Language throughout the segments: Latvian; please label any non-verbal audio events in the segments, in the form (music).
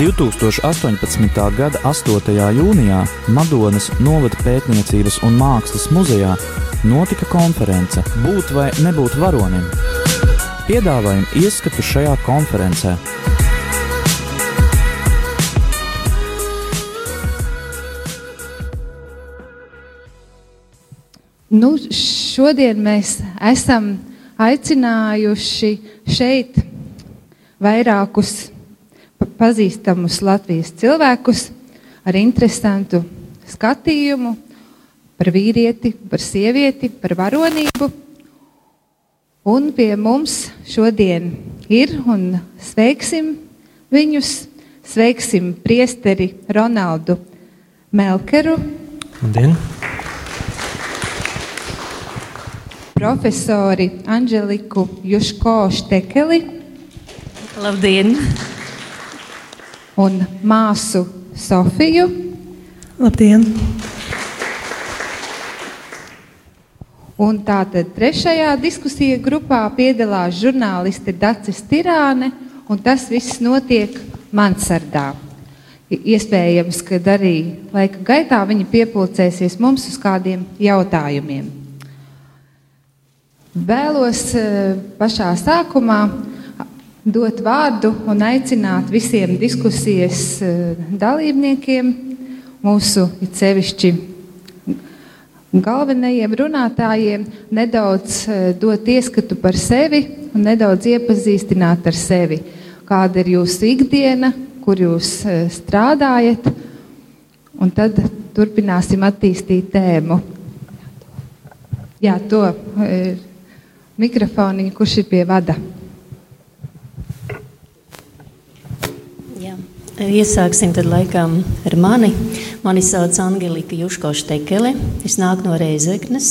2018. gada 8. jūnijā Madonas novada pētniecības un mākslas muzejā notika konference Būt vai nebūt varonim. Piedāvājam ieskatu šajā konferencē. Nu, šodien mēs esam aicinājuši šeit vairākus pazīstamus Latvijas cilvēkus ar interesantu skatījumu par vīrieti, par sievieti, par varonību. Un pie mums šodien ir un sveiksim viņus, sveiksim priesteri Ronaldu Melkeru. Labdien! Profesori Anželiku Juško Štekeli. Labdien! Un māsu Sofiju. Labdien! Un tātad trešajā diskusija grupā piedalās žurnālisti Dacis Tirāne, un tas viss notiek Mansardā. Iespējams, ka arī laika gaitā viņi piepulcēsies mums uz kādiem jautājumiem. Vēlos pašā sākumā dot vārdu un aicināt visiem diskusijas dalībniekiem, mūsu sevišķi galvenajiem runātājiem nedaudz dot ieskatu par sevi un nedaudz iepazīstināt ar sevi. Kāda ir jūsu ikdiena, kur jūs strādājat, un tad turpināsim attīstīt tēmu. Jā, to mikrofoniņu, kurš ir pie vada. Jā. Iesāksim tad laikam ar mani. Mani sauc Angelika Juško Štekele. Es nāku no Reizeknes.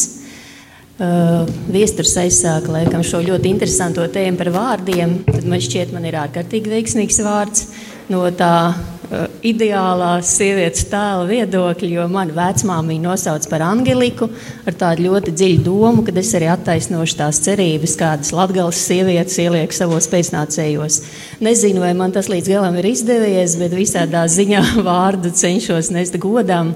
Uh, Viesturs aizsāka laikam šo ļoti interesanto tēmu par vārdiem. Tad man šķiet, man ir ārkārtīgi veiksmīgs vārds no tā uh, ideālā sievietes tēla viedokļa, jo man vecmāmiņa nosauc par Angeliku ar tādu ļoti dziļu domu, ka es arī attaisnošu tās cerības, kādas latgales sievietes ieliek savos pēcnācējos. Nezinu, vai man tas līdz galam ir izdevies, bet visādā ziņā (laughs) vārdu cenšos nest godam.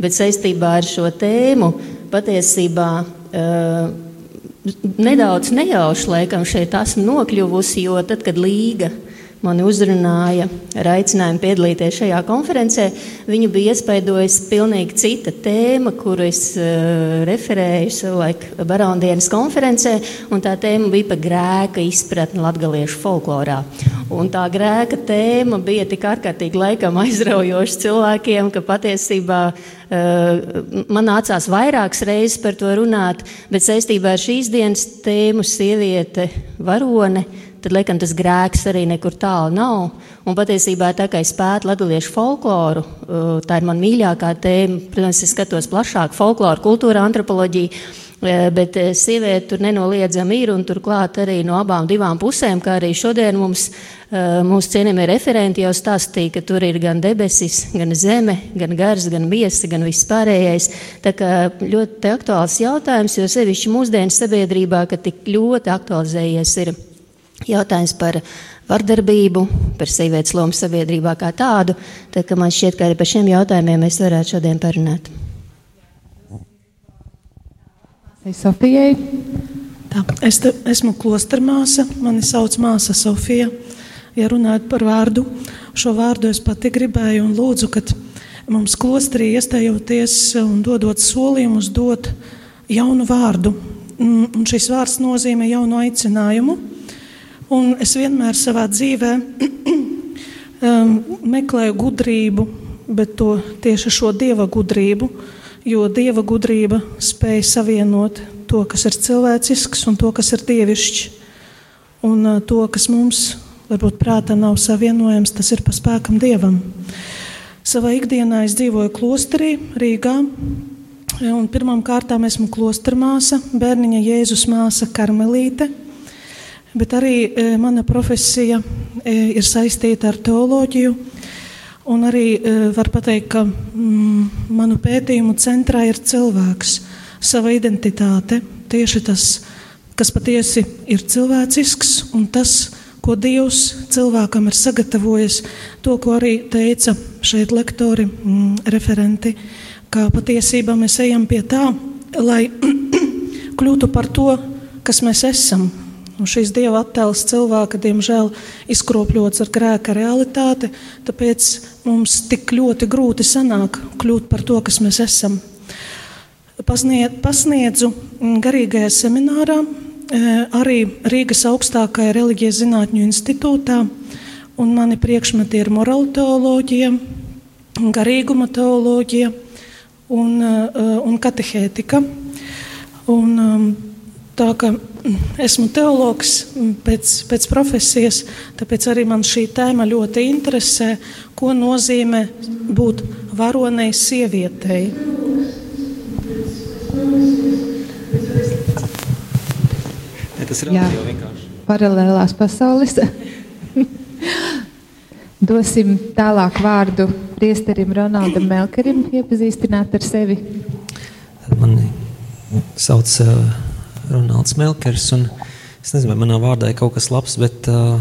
Bet saistībā ar šo tēmu patiesībā uh, nedaudz nejauši laikam šeit esmu nokļuvusi, jo tad, kad Līga mani uzrunāja ar aicinājumu piedalīties šajā konferencē, viņu bija iespaidojusi pilnīgi cita tēma, kuru es uh, referēju savulaik Barondienas konferencē, un tā tēma bija par grēka izpratni latgaliešu folklorā. Un tā grēka tēma bija tik ārkārtīgi laikam aizraujoša cilvēkiem, ka patiesībā uh, man nācās vairākas reizes par to runāt, bet saistībā ar šīs dienas tēmu sieviete varone tad laikam tas grēks arī nekur tālu nav. Un patiesībā tā kā es pētu latviešu folkloru, tā ir man mīļākā tēma. Protams, es skatos plašāk folkloru, kultūra, antropoloģiju. Bet sieviete tur nenoliedzami ir, un turklāt arī no abām pusēm, kā arī šodien mums, mūsu cienījamie referenti jau stāstīja, ka tur ir gan debesis, gan zeme, gan gars, gan miesa, gan viss pārējais. Tā kā ļoti aktuāls jautājums, jo sevišķi mūsdienu sabiedrībā, ka tik ļoti aktualizējies ir jautājums par vardarbību, par sievietes lomu sabiedrībā kā tādu. Tad man šķiet, ka arī par šiem jautājumiem mēs varētu šodien parunāt. Sofijai. Tā, es te, esmu klostermāsa, mani sauc māsa Sofija. Ja runājot par vārdu, šo vārdu es pati gribēju un lūdzu, kad mums klosterī iestājoties un dodot solījumus, dot jaunu vārdu. Un šis vārds nozīmē jaunu aicinājumu. Un es vienmēr savā dzīvē (clears throat) um, meklēju gudrību, bet to tieši šo dieva gudrību, jo dieva gudrība spēja savienot to, kas ir cilvēcisks, un to, kas ir dievišķs. Un uh, to, kas mums varbūt prātā nav savienojams, tas ir pa spēkam dievam. Savā ikdienā es dzīvoju klosterī Rīgā. Pirmām kārtām esmu klostermāsa, bērniņa Jēzus māsa Karmelīte. Bet arī e, mana profesija e, ir saistīta ar teoloģiju. Un arī e, var pateikt, ka mm, manu pētījumu centrā ir cilvēks, sava identitāte, tieši tas, kas patiesi ir cilvēcisks un tas, ko Dievs cilvēkam ir sagatavojis, to, ko arī teica šeit lektori, mm, referenti, ka patiesībā mēs ejam pie tā, lai (clears throat) kļūtu par to, kas mēs esam. Un šīs dieva attēls cilvēka, diemžēl, izkropļots ar grēka realitāti, tāpēc mums tik ļoti grūti sanāk kļūt par to, kas mēs esam. Pasniedzu garīgajā seminārā, e, arī Rīgas augstākajā reliģijas zinātņu institūtā, un mani priekšmeti ir morāla teoloģija, garīguma teoloģija un, e, un katehētika. Un, um, tā kā esmu teologs pēc, pēc profesijas, tāpēc arī man šī tēma ļoti interesē, ko nozīmē būt varonei sievietei. Ja, tas ir vienkārši. Paralēlās pasaules. Dosim tālāk vārdu priesterim Ronaldam Melkerim, iepazīstināt ar sevi. Mani sauc uh, Ronalds Melkers, un es nezinu, vai manā vārdā ir kaut kas labs, bet uh,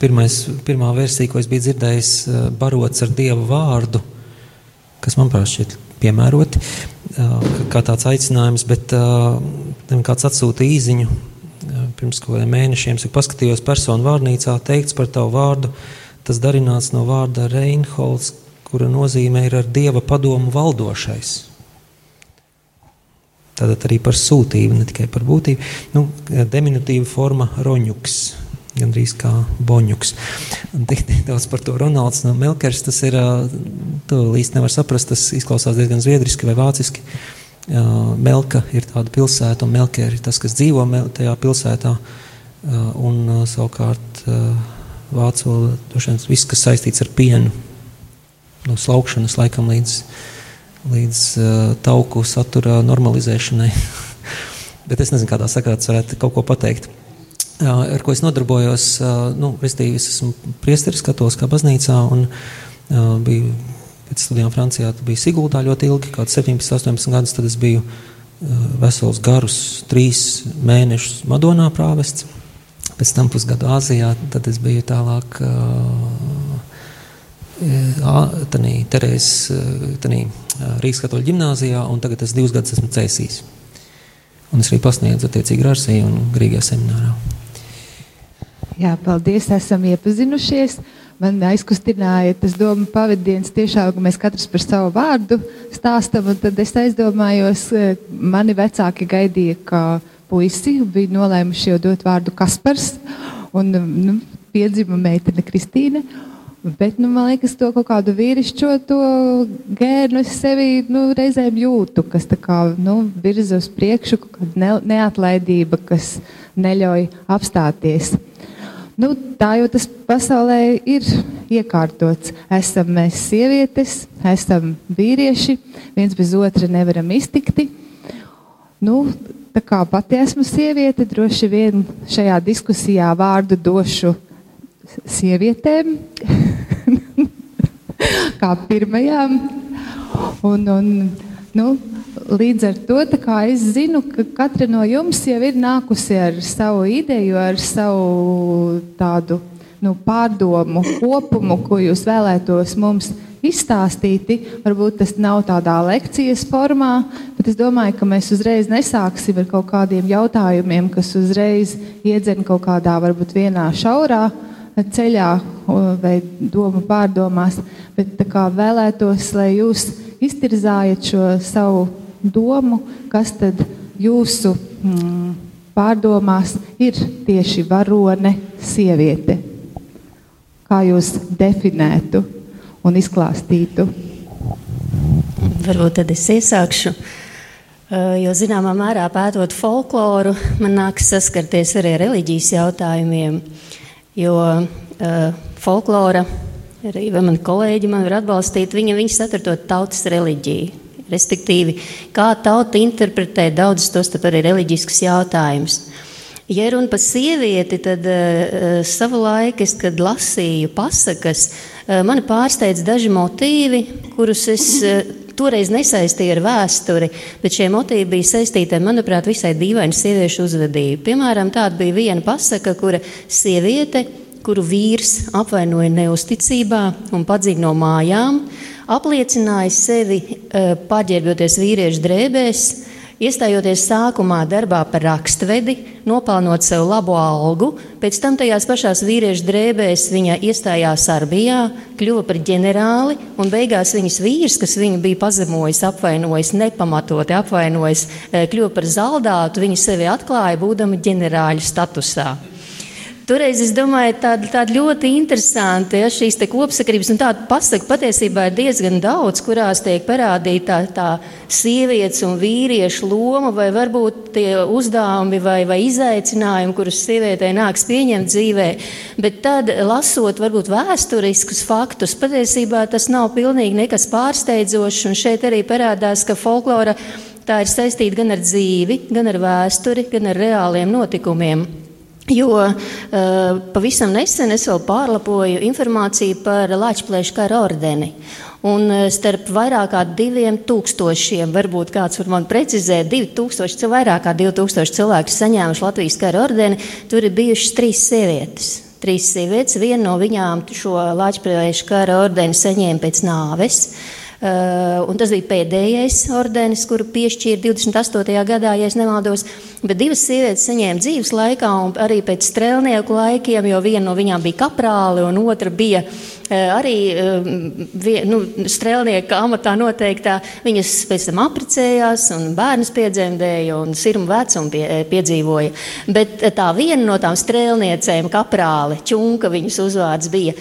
pirmais, pirmā versija, ko es biju dzirdējis, uh, barots ar Dievu vārdu, kas manuprāt šķiet piemēroti, uh, kā tāds aicinājums, bet uh, kāds atsūta īziņu uh, pirms kaut kādiem mēnešiem, es paskatījos personu vārnīcā, teikts par tavu vārdu, tas darināts no vārda Reinholds, kura nozīmē ir ar Dieva padomu valdošais. Tātad arī par sūtību, ne tikai par būtību. Nu, diminutīva forma roņuks, gandrīz kā boņuks. Tik daudz par to Ronalds no Melkers, tas ir, to īsti nevar saprast, tas izklausās diezgan zviedriski vai vāciski. Melka ir tāda pilsēta, un Melker ir tas, kas dzīvo tajā pilsētā. Un savukārt vācu valodā viss, kas saistīts ar pienu, no slaukšanas laikam līdz līdz uh, tauku satura normalizēšanai. (laughs) Bet es nezinu, kādā sakrā tas varētu kaut ko pateikt. Uh, ar ko es nodarbojos, uh, nu, restīvi, es esmu priesteris katoliskā baznīcā un biju pēc studijām Francijā, biju Siguldā ļoti ilgi, kaut 17, 18 gadus, tad es biju vesels garus trīs mēnešus Madonā prāvests, pēc tam pusgadu Āzijā, tad es biju tālāk Terēzes, Rīgas katoļu ģimnāzijā, un tagad es divus gadus esmu cēsījis. Un es arī pasniedzu attiecīgi Rārsī un Grīgajā seminārā. Jā, paldies, esam iepazinušies. Man aizkustināja tas domu pavadiens tiešām, ka mēs katrs par savu vārdu stāstam, un tad es aizdomājos, mani vecāki gaidīja, ka puisi bija nolēmuši jau dot vārdu Kaspars, un nu, piedzima meitene Kristīne. Bet, nu, man liekas, to kaut kādu vīrišķo gēnu es sevi nu, reizēm jūtu, kas kā, nu, virza uz priekšu, ne, neatlaidība, kas neļauj apstāties. Nu, tā jau tas pasaulē ir iekārtots. Esam mēs sievietes, esam vīrieši, viens bez otra nevaram iztikti. Nu, tā kā pati esmu sieviete, droši vien šajā diskusijā vārdu došu sievietēm, (laughs) kā pirmajām. Un, un, nu, līdz ar to es zinu, ka katra no jums jau ir nākusi ar savu ideju, ar savu tādu nu, pārdomu kopumu, ko jūs vēlētos mums izstāstīti. Varbūt tas nav tādā lekcijas formā, bet es domāju, ka mēs uzreiz nesāksim ar kaut kādiem jautājumiem, kas uzreiz iedzen kaut kādā, varbūt vienā šaurā ceļā vai domu pārdomās, bet vēlētos, lai jūs iztirzājat šo savu domu, kas tad jūsu mm, pārdomās ir tieši varone sieviete. Kā jūs definētu un izklāstītu? Varbūt tad es iesākšu. Jo zināmā mērā pētot folkloru, man nākas saskarties arī ar reliģijas jautājumiem. Uh, Jo uh, folklora, arī mani kolēģi man var atbalstīt, viņa, viņa satur to tautas reliģiju. Respektīvi, kā tauta interpretē daudzus tos arī reliģiskus jautājumus. Ja runa par sievieti, tad uh, savu laiku, es, kad lasīju pasakas, uh, mani pārsteidz daži motīvi, kurus es uh, toreiz nesaistīja ar vēsturi, bet šie motīvi bija saistīti ar, manuprāt, visai dīvainu sieviešu uzvedību. Piemēram, tāda bija viena pasaka, kura sieviete, kuru vīrs apvainoja neusticībā un padzīja no mājām, apliecināja sevi eh, paģērbjoties vīriešu drēbēs, Iestājoties sākumā darbā par rakstvedi, nopelnot sev labu algu, pēc tam tajās pašās vīriešu drēbēs viņa iestājās armijā, kļuva par ģenerāli, un beigās viņas vīrs, kas viņu bija pazemojis, apvainojis, nepamatoti apvainojis, eh, kļuva par zaldātu, viņa sevi atklāja, būdama ģenerāļa statusā. Toreiz es domāju, tāda, tāda ļoti interesanta ja, šīs kopsakarības, un tāda pasaka patiesībā ir diezgan daudz, kurās tiek parādīta tā, tā sievietes un vīriešu loma, vai varbūt tie uzdevumi vai, vai izaicinājumi, kurus sievietei nāks pieņemt dzīvē. Bet tad, lasot varbūt vēsturiskus faktus, patiesībā tas nav pilnīgi nekas pārsteidzošs, un šeit arī parādās, ka folklora tā ir saistīta gan ar dzīvi, gan ar vēsturi, gan ar reāliem notikumiem. Jo uh, pavisam nesen es vēl pārlapoju informāciju par Latvijas kara ordeni. Un starp vairāk kā diviem tūkstošiem, varbūt kāds var man precizēt, divi tūkstoši, vairāk kā divi tūkstoši cilvēku saņēmuši Latvijas kara ordeni, tur ir bijušas trīs sievietes. Trīs sievietes, viena no viņām šo Latvijas kara ordeni saņēma pēc nāves. Uh, un tas bija pēdējais ordenis, kuru piešķīra 28. gadā, ja nemaldos. Bet divas sievietes saņēma dzīves laikā, un arī pēc strēlnieku laikiem, jo viena no viņām bija kaprāli, un otra bija arī uh, nu, strēlnieka amatā noteiktā. Viņas pēc tam apprecējās, un bērnus piedzemdēja, un sirmu vecumu pie, piedzīvoja. Bet tā viena no tām strēlniecēm, kaprāli, Čunka, viņas uzvārds bija,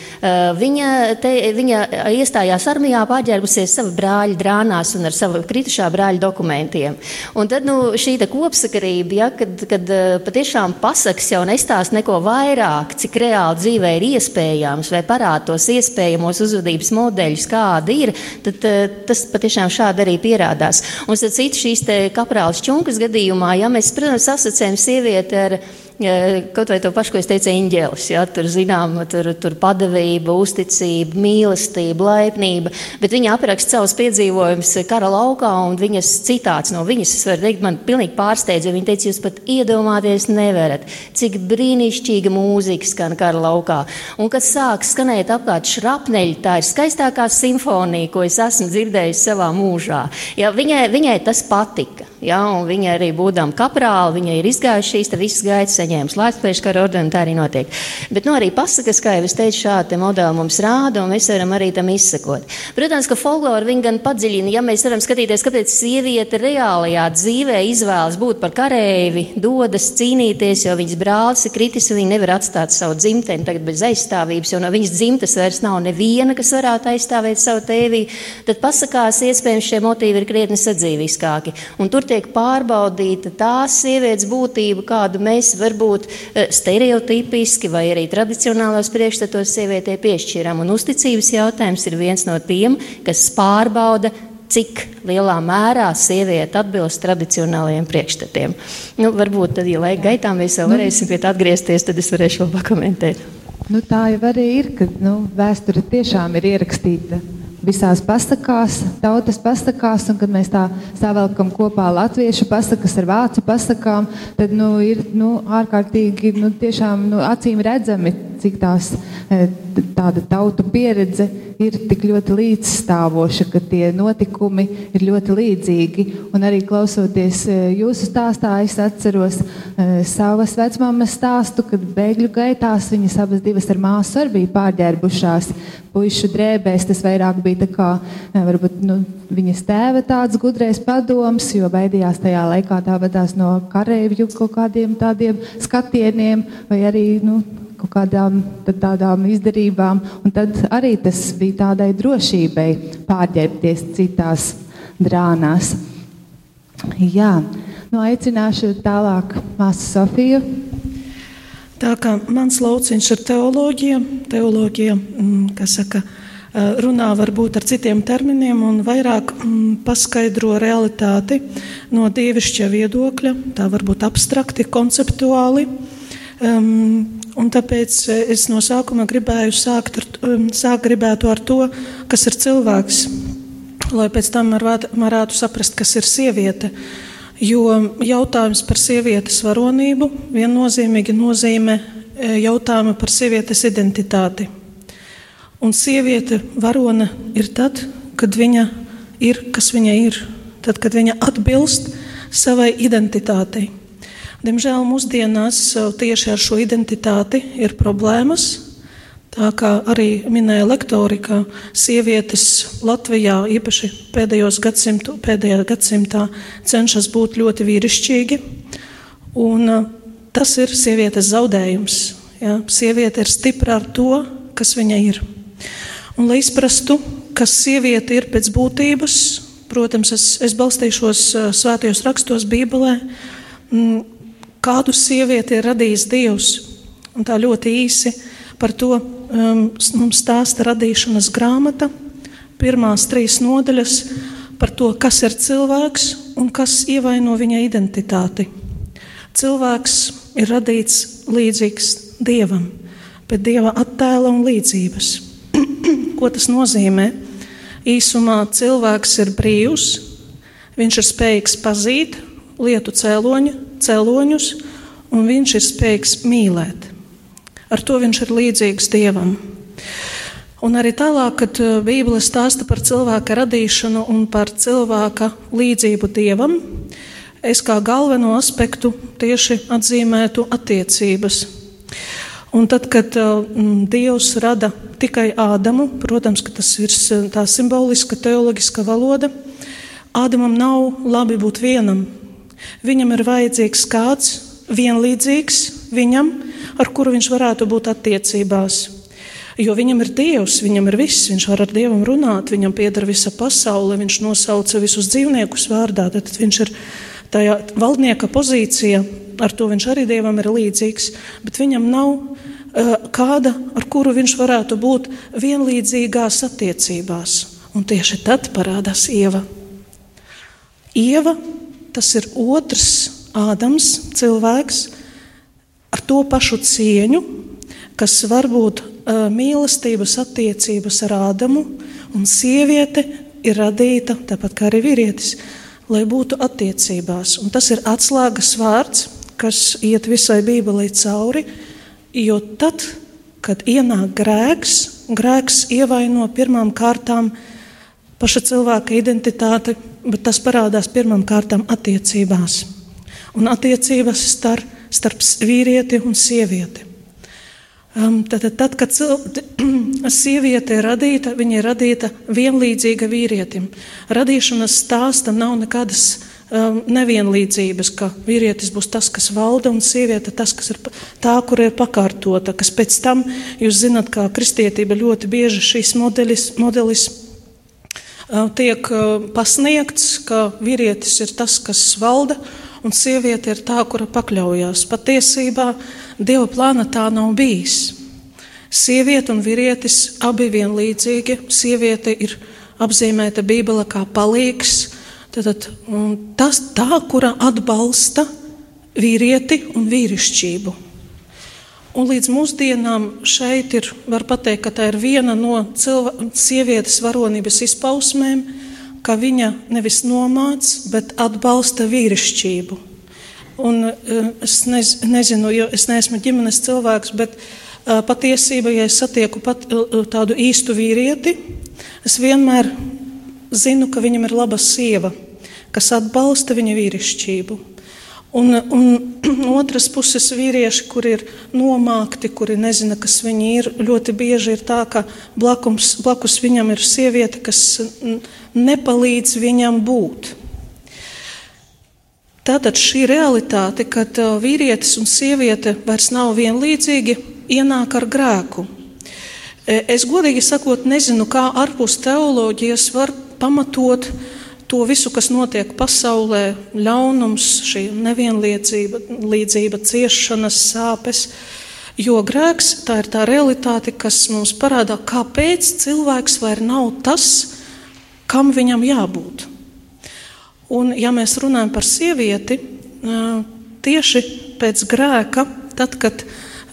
viņa, te, viņa iestājās armijā paģērbusies iesaistīties sava brāļa drānās un ar savu kritušā brāļa dokumentiem. Un tad nu, šī kopsakarība, ja, kad, kad eh, patiešām pasakas jau nestāst neko vairāk, cik reāli dzīvē ir iespējams, vai parāda tos iespējamos uzvedības modeļus, kādi ir, tad eh, tas patiešām šādi arī pierādās. Un tad citu šīs kaprāles čunkas gadījumā, ja mēs, protams, asociējam sievieti ar Kaut vai to pašu, ko es teicu, eņģēlis. Ja, tur zinām, tur, tur padavība, uzticība, mīlestība, laipnība. Bet viņa apraksta savus piedzīvojumus kara laukā, un viņas citāts no viņas, es varu teikt, man pilnīgi pārsteidza. Viņa teica, jūs pat iedomāties nevarat, cik brīnišķīga mūzika skan kara laukā. Un kad sāk skanēt apkārt šrapneļi, tā ir skaistākā simfonija, ko es esmu dzirdējis savā mūžā. Ja, viņai, viņai tas patika. Ja, viņa arī būdama kaprāla, viņa ir izgājusi šīs visas gaitas saņēmis Latvijas kara ordeni, tā arī notiek. Bet nu, arī pasakas, kā jau es teicu, šādi modeli mums rāda, un mēs varam arī tam izsekot. Protams, ka folklora viņa gan padziļina, ja mēs varam skatīties, kāpēc sieviete reālajā dzīvē izvēlas būt par kareivi, dodas cīnīties, jo viņas brālis ir kritis, un viņa nevar atstāt savu dzimteni tagad bez aizstāvības, jo no viņas dzimtas vairs nav neviena, kas varētu aizstāvēt savu tēvī. Tad pasakās, iespējams, šie motīvi ir krietni sadzīviskāki. Un tur tiek pārbaudīta tās sievietes būtība, kādu mēs varbūt eh, stereotipiski vai arī tradicionālos priekšstatos sievietē piešķiram. Un uzticības jautājums ir viens no tiem, kas pārbauda cik lielā mērā sieviete atbilst tradicionālajiem priekšstatiem. Nu, varbūt tad, ja laika gaitā mēs vēl nu. varēsim pie tā atgriezties, tad es varēšu vēl pakomentēt. Nu, tā jau arī ir, ka nu, vēsture tiešām ir ierakstīta visās pasakās, tautas pasakās, un kad mēs tā savelkam kopā latviešu pasakas ar vācu pasakām, tad nu, ir nu, ārkārtīgi nu, tiešām, nu, acīm redzami, cik tās e, tāda tautu pieredze ir tik ļoti līdzstāvoša, ka tie notikumi ir ļoti līdzīgi. Un arī klausoties e, jūsu stāstā, es atceros e, savas vecmāmas stāstu, kad bēgļu gaitās viņas abas divas ar māsu arī bija pārģērbušās puišu drēbēs. Tas vairāk bija tā kā varbūt, nu, viņas tēva tāds gudrais padoms, jo baidījās tajā laikā tāpatās no kareivju kaut kādiem tādiem skatieniem vai arī nu, kaut kādām tādām izdarībām. Un tad arī tas bija tādai drošībai pārģērbties citās drānās. Jā, nu aicināšu tālāk māsu Sofiju. Tā kā mans lauciņš ir teoloģija, teoloģija, mm, kas saka, runā varbūt ar citiem terminiem un vairāk mm, paskaidro realitāti no dievišķa viedokļa, tā varbūt abstrakti, konceptuāli. Un tāpēc eh, es no sākuma gribēju sākt ar, um, sāk gribētu ar to, kas ir cilvēks. lai pēc tam varētu saprast, kas ir sieviete. Jo jautājums par sievietes varonību viennozīmīgi nozīmē e, jautājumu par sievietes identitāti. Un sieviete varone ir tad, kad viņa ir, kas viņa ir, tad, kad viņa atbilst savai identitātei. Diemžēl mūsdienās uh, tieši ar šo identitāti ir problēmas. Tā kā arī minēja lektori, ka sievietes Latvijā īpaši pēdējos gadsimtu, pēdējā gadsimtā cenšas būt ļoti vīrišķīgi. Un, uh, tas ir sievietes zaudējums. Ja? Sieviete ir stipra ar to, kas viņa ir. Un, lai izprastu, kas sieviete ir pēc būtības, protams, es, es balstīšos uh, svētajos rakstos, Bībelē. Kādu sievieti ir radījis Dievs. Un tā ļoti īsi par to um, mums stāsta radīšanas grāmata, pirmās trīs nodaļas par to, kas ir cilvēks un kas ievaino viņa identitāti. Cilvēks ir radīts līdzīgs Dievam, pēc Dieva attēla un līdzības. (clears throat) Ko tas nozīmē? Īsumā cilvēks ir brīvs, viņš ir spējīgs pazīt lietu cēloņu, cēloņus, un viņš ir spējīgs mīlēt. Ar to viņš ir līdzīgs Dievam. Un arī tālāk, kad uh, Bībele stāsta par cilvēka radīšanu un par cilvēka līdzību Dievam, es kā galveno aspektu tieši atzīmētu attiecības. Un tad, kad uh, Dievs rada tikai Ādamu, protams, tas ir tā simboliska, teoloģiska valoda, Ādamam nav labi būt vienam, Viņam ir vajadzīgs kāds vienlīdzīgs viņam, ar kuru viņš varētu būt attiecībās. Jo viņam ir Dievs, viņam ir viss, viņš var ar Dievu runāt, viņam pieder visa pasaule, viņš nosauca visus dzīvniekus vārdā, tad viņš ir tajā valdnieka pozīcijā, ar to viņš arī Dievam ir līdzīgs, bet viņam nav uh, kāda, ar kuru viņš varētu būt vienlīdzīgās attiecībās. Un tieši tad parādās Ieva. Ieva tas ir otrs Ādams, cilvēks ar to pašu cieņu, kas var būt uh, mīlestības attiecības ar Ādamu, un sieviete ir radīta tāpat kā arī vīrietis, lai būtu attiecībās. Un tas ir atslēgas vārds, kas iet visai Bībelē cauri, jo tad, kad ienāk grēks, grēks ievaino pirmām kārtām paša cilvēka identitāti, bet tas parādās pirmām kārtām attiecībās. Un attiecības starp, starp vīrieti un sievieti. Um, tad, tad, kad (clears throat) sieviete ir radīta, viņa ir radīta vienlīdzīga vīrietim. Radīšanas stāsta nav nekādas um, nevienlīdzības, ka vīrietis būs tas, kas valda, un sieviete tas, kas ir tā, kur ir pakārtota. Kas pēc tam, jūs zināt, kā kristietība ļoti bieži šīs modelis, modelis tiek pasniegts, ka vīrietis ir tas, kas valda, un sieviete ir tā, kura pakļaujas. Patiesībā Dieva plāna tā nav bijis. Sieviete un vīrietis abi vienlīdzīgi. Sieviete ir apzīmēta Bībelē kā palīgs. Tad, tas tā, kura atbalsta vīrieti un vīrišķību. Un līdz mūsdienām šeit ir, var teikt, ka tā ir viena no cilvē, sievietes varonības izpausmēm, ka viņa nevis nomāc, bet atbalsta vīrišķību. Un, eh, es nez, nezinu, jo es neesmu ģimenes cilvēks, bet eh, patiesībā, ja es satieku pat, eh, tādu īstu vīrieti, es vienmēr zinu, ka viņam ir laba sieva, kas atbalsta viņa vīrišķību. Un, un (clears throat) otras puses vīrieši, kuri ir nomākti, kuri nezina, kas viņi ir, ļoti bieži ir tā, ka blakums, blakus viņam ir sieviete, kas nepalīdz viņam būt. Tātad šī realitāte, kad uh, vīrietis un sieviete vairs nav vienlīdzīgi, ienāk ar grēku. E, es godīgi sakot, nezinu, kā ārpus teoloģijas var pamatot uh, to visu, kas notiek pasaulē, ļaunums, šī nevienlīdzība, līdzība, ciešanas, sāpes. Jo grēks tā ir tā realitāte, kas mums parāda, kāpēc cilvēks vairs nav tas, kam viņam jābūt. Un, ja mēs runājam par sievieti, tieši pēc grēka, tad, kad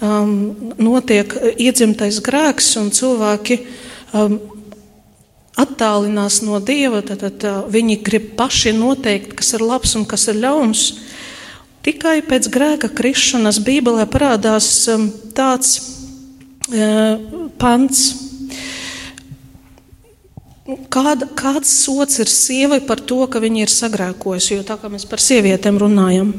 um, notiek iedzimtais grēks un cilvēki um, attālinās no Dieva, tad, tad viņi grib paši noteikt, kas ir labs un kas ir ļauns. Tikai pēc grēka krišanas Bībelē parādās tāds uh, pants. Kāda, kāds sots ir sievai par to, ka viņa ir sagrēkojusi? Jo tā kā mēs par sievietēm runājam,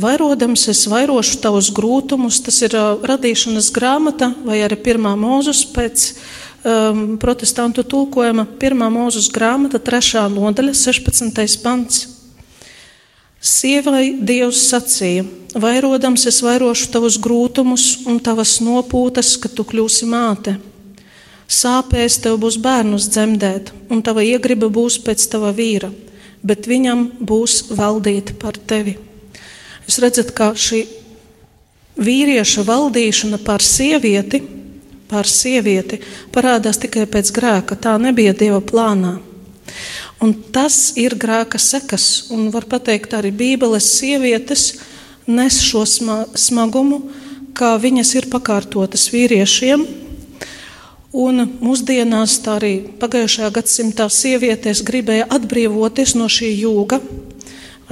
Vairodams, es vairošu tavus grūtumus, tas ir uh, radīšanas grāmata vai arī pirmā mūzus pēc um, protestantu tulkojuma. Pirmā mūzus grāmata, trešā nodaļa, 16. pants. Sievai Dievs sacīja: Vairodams, es vairošu tavus grūtumus un tavas nopūtas, kad tu kļūsi māte. Sāpēs tev būs bērnus dzemdēt, un tava iegriba būs pēc tava vīra, bet viņam būs valdīt par tevi. Jūs redzat, kā šī vīrieša valdīšana pār sievieti, pār sievieti parādās tikai pēc grēka. Tā nebija Dieva plānā. Un tas ir grēka sekas, un var teikt, arī Bībeles sievietes nes šo smagumu, kā viņas ir pakārtotas vīriešiem. Un mūsdienās, tā arī pagājušajā gadsimtā, sievietes gribēja atbrīvoties no šī jūga,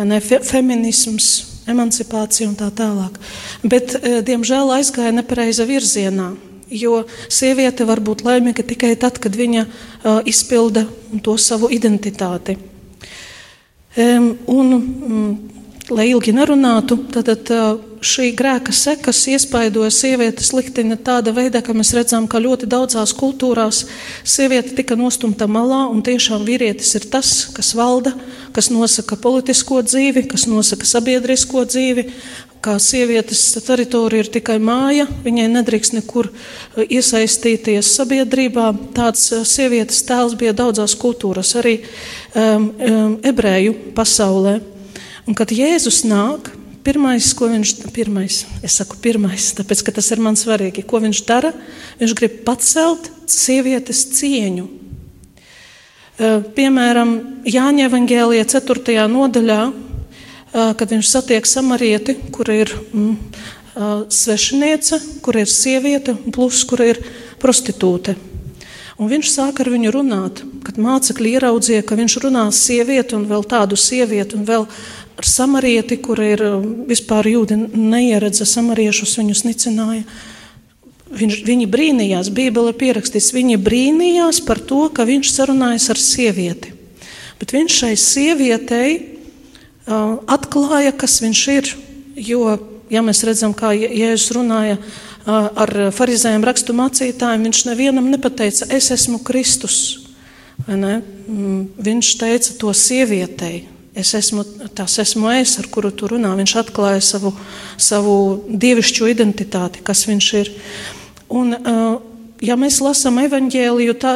ne feminisms, emancipācija un tā tālāk. Bet, eh, diemžēl, aizgāja nepareiza virzienā. Jo sieviete var būt laimīga tikai tad, kad viņa uh, izpilda to savu identitāti. Um, un, um, lai ilgi nerunātu, tad, uh, šī grēka sekas iespaidoja sievietes likteni tādā veidā, ka mēs redzam, ka ļoti daudzās kultūrās sieviete tika nostumta malā, un tiešām vīrietis ir tas, kas valda, kas nosaka politisko dzīvi, kas nosaka sabiedrisko dzīvi. Kā sievietes teritorija ir tikai māja, viņai nedrīkst nekur uh, iesaistīties sabiedrībā. Tāds uh, sievietes tēls bija daudzās kultūrās, arī um, um, ebreju pasaulē. Un kad Jēzus nāk, Pirmais, ko viņš pirmais, es saku, pirmais, tāpēc, ka tas ir man svarīgi, ko viņš dara, viņš grib pacelt sievietes cieņu. Piemēram, Jāņa Evangelijā 4. nodaļā, kad viņš satiek samarieti, kur ir mm, svešiniece, kur ir sieviete, plus kur ir prostitūte. Un viņš sāk ar viņu runāt, kad mācekļi ieraudzīja, ka viņš runā sievieti un vēl tādu sievieti un vēl ar samarieti, kur ir vispār jūdi neieredza samariešus, viņus nicināja. Viņš, viņi brīnījās, Bībele pierakstīts, viņi brīnījās par to, ka viņš sarunājas ar sievieti. Bet viņš šai sievietei atklāja, kas viņš ir. Jo, ja mēs redzam, kā Jēzus runāja uh, ar farizējiem rakstu mācītājiem, viņš nevienam nepateica, es esmu Kristus. Ne? Mm, viņš teica to sievietei. Es esmu tas, esmu es, ar kuru tu runā. Viņš atklāja savu, savu dievišķo identitāti, kas viņš ir. Un, ja mēs lasām evaņģēliju, tā,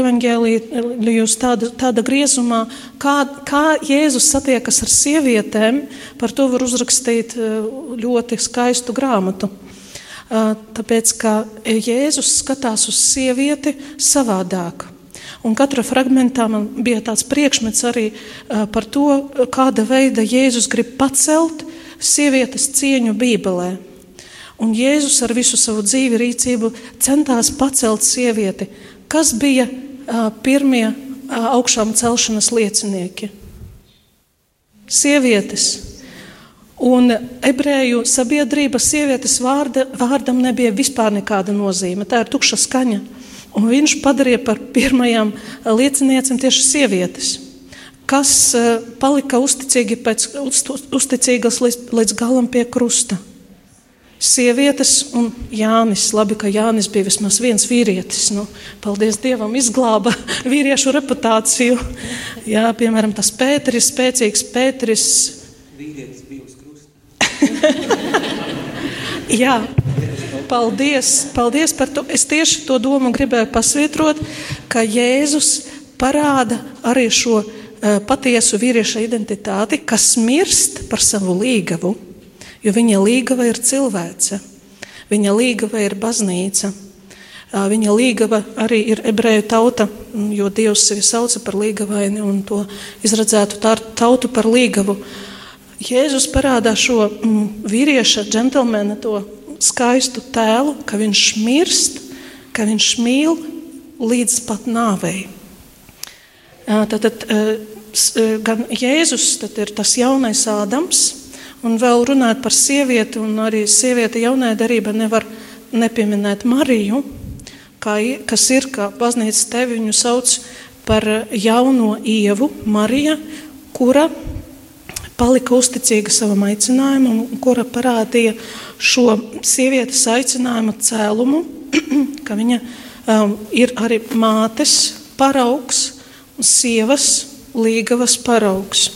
evaņģēlijus tāda, tāda griezumā, kā, kā Jēzus satiekas ar sievietēm, par to var uzrakstīt ļoti skaistu grāmatu. Tāpēc, ka Jēzus skatās uz sievieti savādāk. Un katra fragmentā man bija tāds priekšmets arī par to, kāda veida Jēzus grib pacelt sievietes cieņu Bībelē. Un Jēzus ar visu savu dzīvi rīcību centās pacelt sievieti. Kas bija pirmie augšām celšanas liecinieki? Sievietes. Un ebreju sabiedrība sievietes vārda, vārdam nebija vispār nekāda nozīme. Tā ir tukša skaņa. Un viņš padarīja par pirmajām lieciniecēm tieši sievietes, kas palika uzticīgi pēc, uzticīgas līdz, līdz galam pie krusta. Sievietes un Jānis. Labi, ka Jānis bija vismaz viens vīrietis. Nu, paldies Dievam, izglāba (laughs) vīriešu reputāciju. Jā, piemēram, tas Pēteris, spēcīgs Pēteris. Vīrietis bija uz krusta. (laughs) Jā, paldies, paldies par to. Es tieši to domu gribēju pasvietrot, ka Jēzus parāda arī šo uh, patiesu vīrieša identitāti, kas mirst par savu līgavu, jo viņa līgava ir cilvēce, viņa līgava ir baznīca. Viņa līgava arī ir ebreju tauta, jo Dievs sevi sauca par līgavaini un to izredzētu tautu par līgavu. Jēzus parādā šo mm, vīrieša, džentlmena, to skaistu tēlu, ka viņš mirst, ka viņš mīl līdz pat nāvei. Tātad gan Jēzus ir tas jaunais Ādams, un vēl runāt par sievieti, un arī sieviete jaunajā darībā nevar nepieminēt Mariju, kā, kas ir, kā baznīca tevi viņu sauc par jauno ievu, Marija, kura palika uzticīga savam aicinājumam, kura parādīja šo sievietes aicinājumu cēlumu, (clears throat) ka viņa um, ir arī mātes paraugs sievas līgavas paraugs.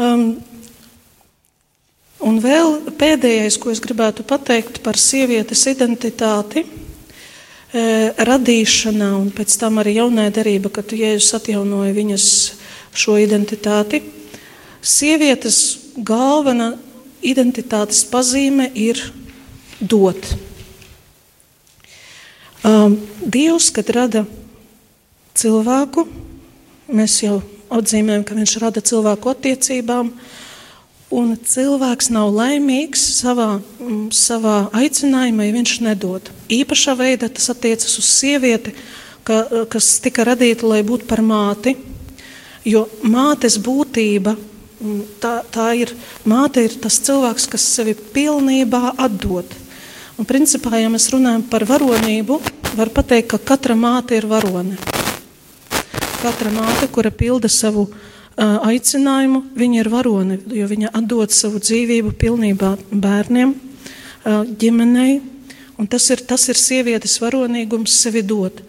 Um, un vēl pēdējais, ko es gribētu pateikt par sievietes identitāti, e, radīšanā, un pēc tam arī jaunā derība, kad Jēzus atjaunoja viņas šo identitāti. Sievietes galvenā identitātes pazīme ir dot. Um, Dievs, kad rada cilvēku, mēs jau atzīmējam, ka viņš rada cilvēku attiecībām, un cilvēks nav laimīgs savā, mm, savā aicinājumā, ja viņš nedod. Īpašā veidā tas attiecas uz sievieti, ka, kas tika radīta, lai būtu par māti, jo mātes būtība. Mm, tā, tā ir māte, ir tas cilvēks, kas sevi pilnībā atdod. Un, principā, ja mēs runājam par varonību, var teikt, ka katra māte ir varone. Katra māte, kura pilda savu uh, aicinājumu, viņa ir varone, jo viņa atdod savu dzīvību pilnībā bērniem, ģimenei. Tas ir, tas ir sievietes varonīgums sevi dot.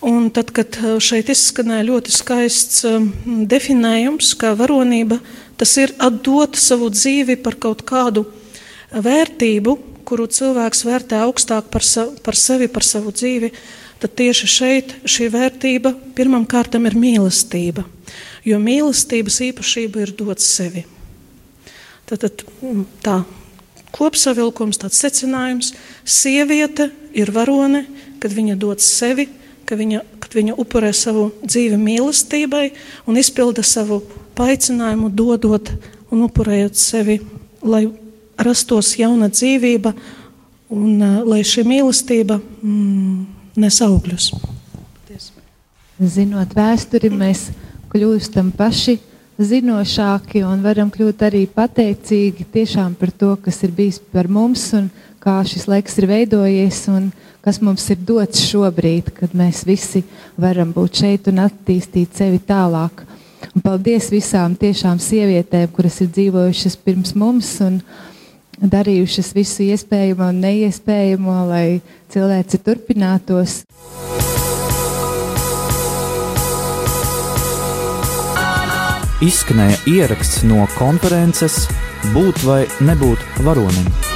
Un tad, kad šeit izskanēja ļoti skaists um, definējums, kā varonība, tas ir atdot savu dzīvi par kaut kādu vērtību, kuru cilvēks vērtē augstāk par, sa, par sevi, par savu dzīvi, tad tieši šeit šī vērtība pirmam kārtam ir mīlestība. Jo mīlestības īpašība ir dot sevi. Tad, tad mm, tā kopsavilkums, tāds secinājums, sieviete ir varone, kad viņa dod sevi, kad viņa, kad viņa upurē savu dzīvi mīlestībai un izpilda savu paaicinājumu, dodot un upurējot sevi, lai rastos jauna dzīvība un uh, lai šī mīlestība mm, nes augļus. Paldies. Zinot vēsturi, mēs kļūstam paši zinošāki un varam kļūt arī pateicīgi tiešām par to, kas ir bijis par mums un kā šis laiks ir veidojies un kas mums ir dots šobrīd, kad mēs visi varam būt šeit un attīstīt sevi tālāk. Un paldies visām tiešām sievietēm, kuras ir dzīvojušas pirms mums un, darījušas visu iespējamo un neiespējamo, lai cilvēci turpinātos. Izskanēja ieraksts no konferences Būt vai nebūt varonim.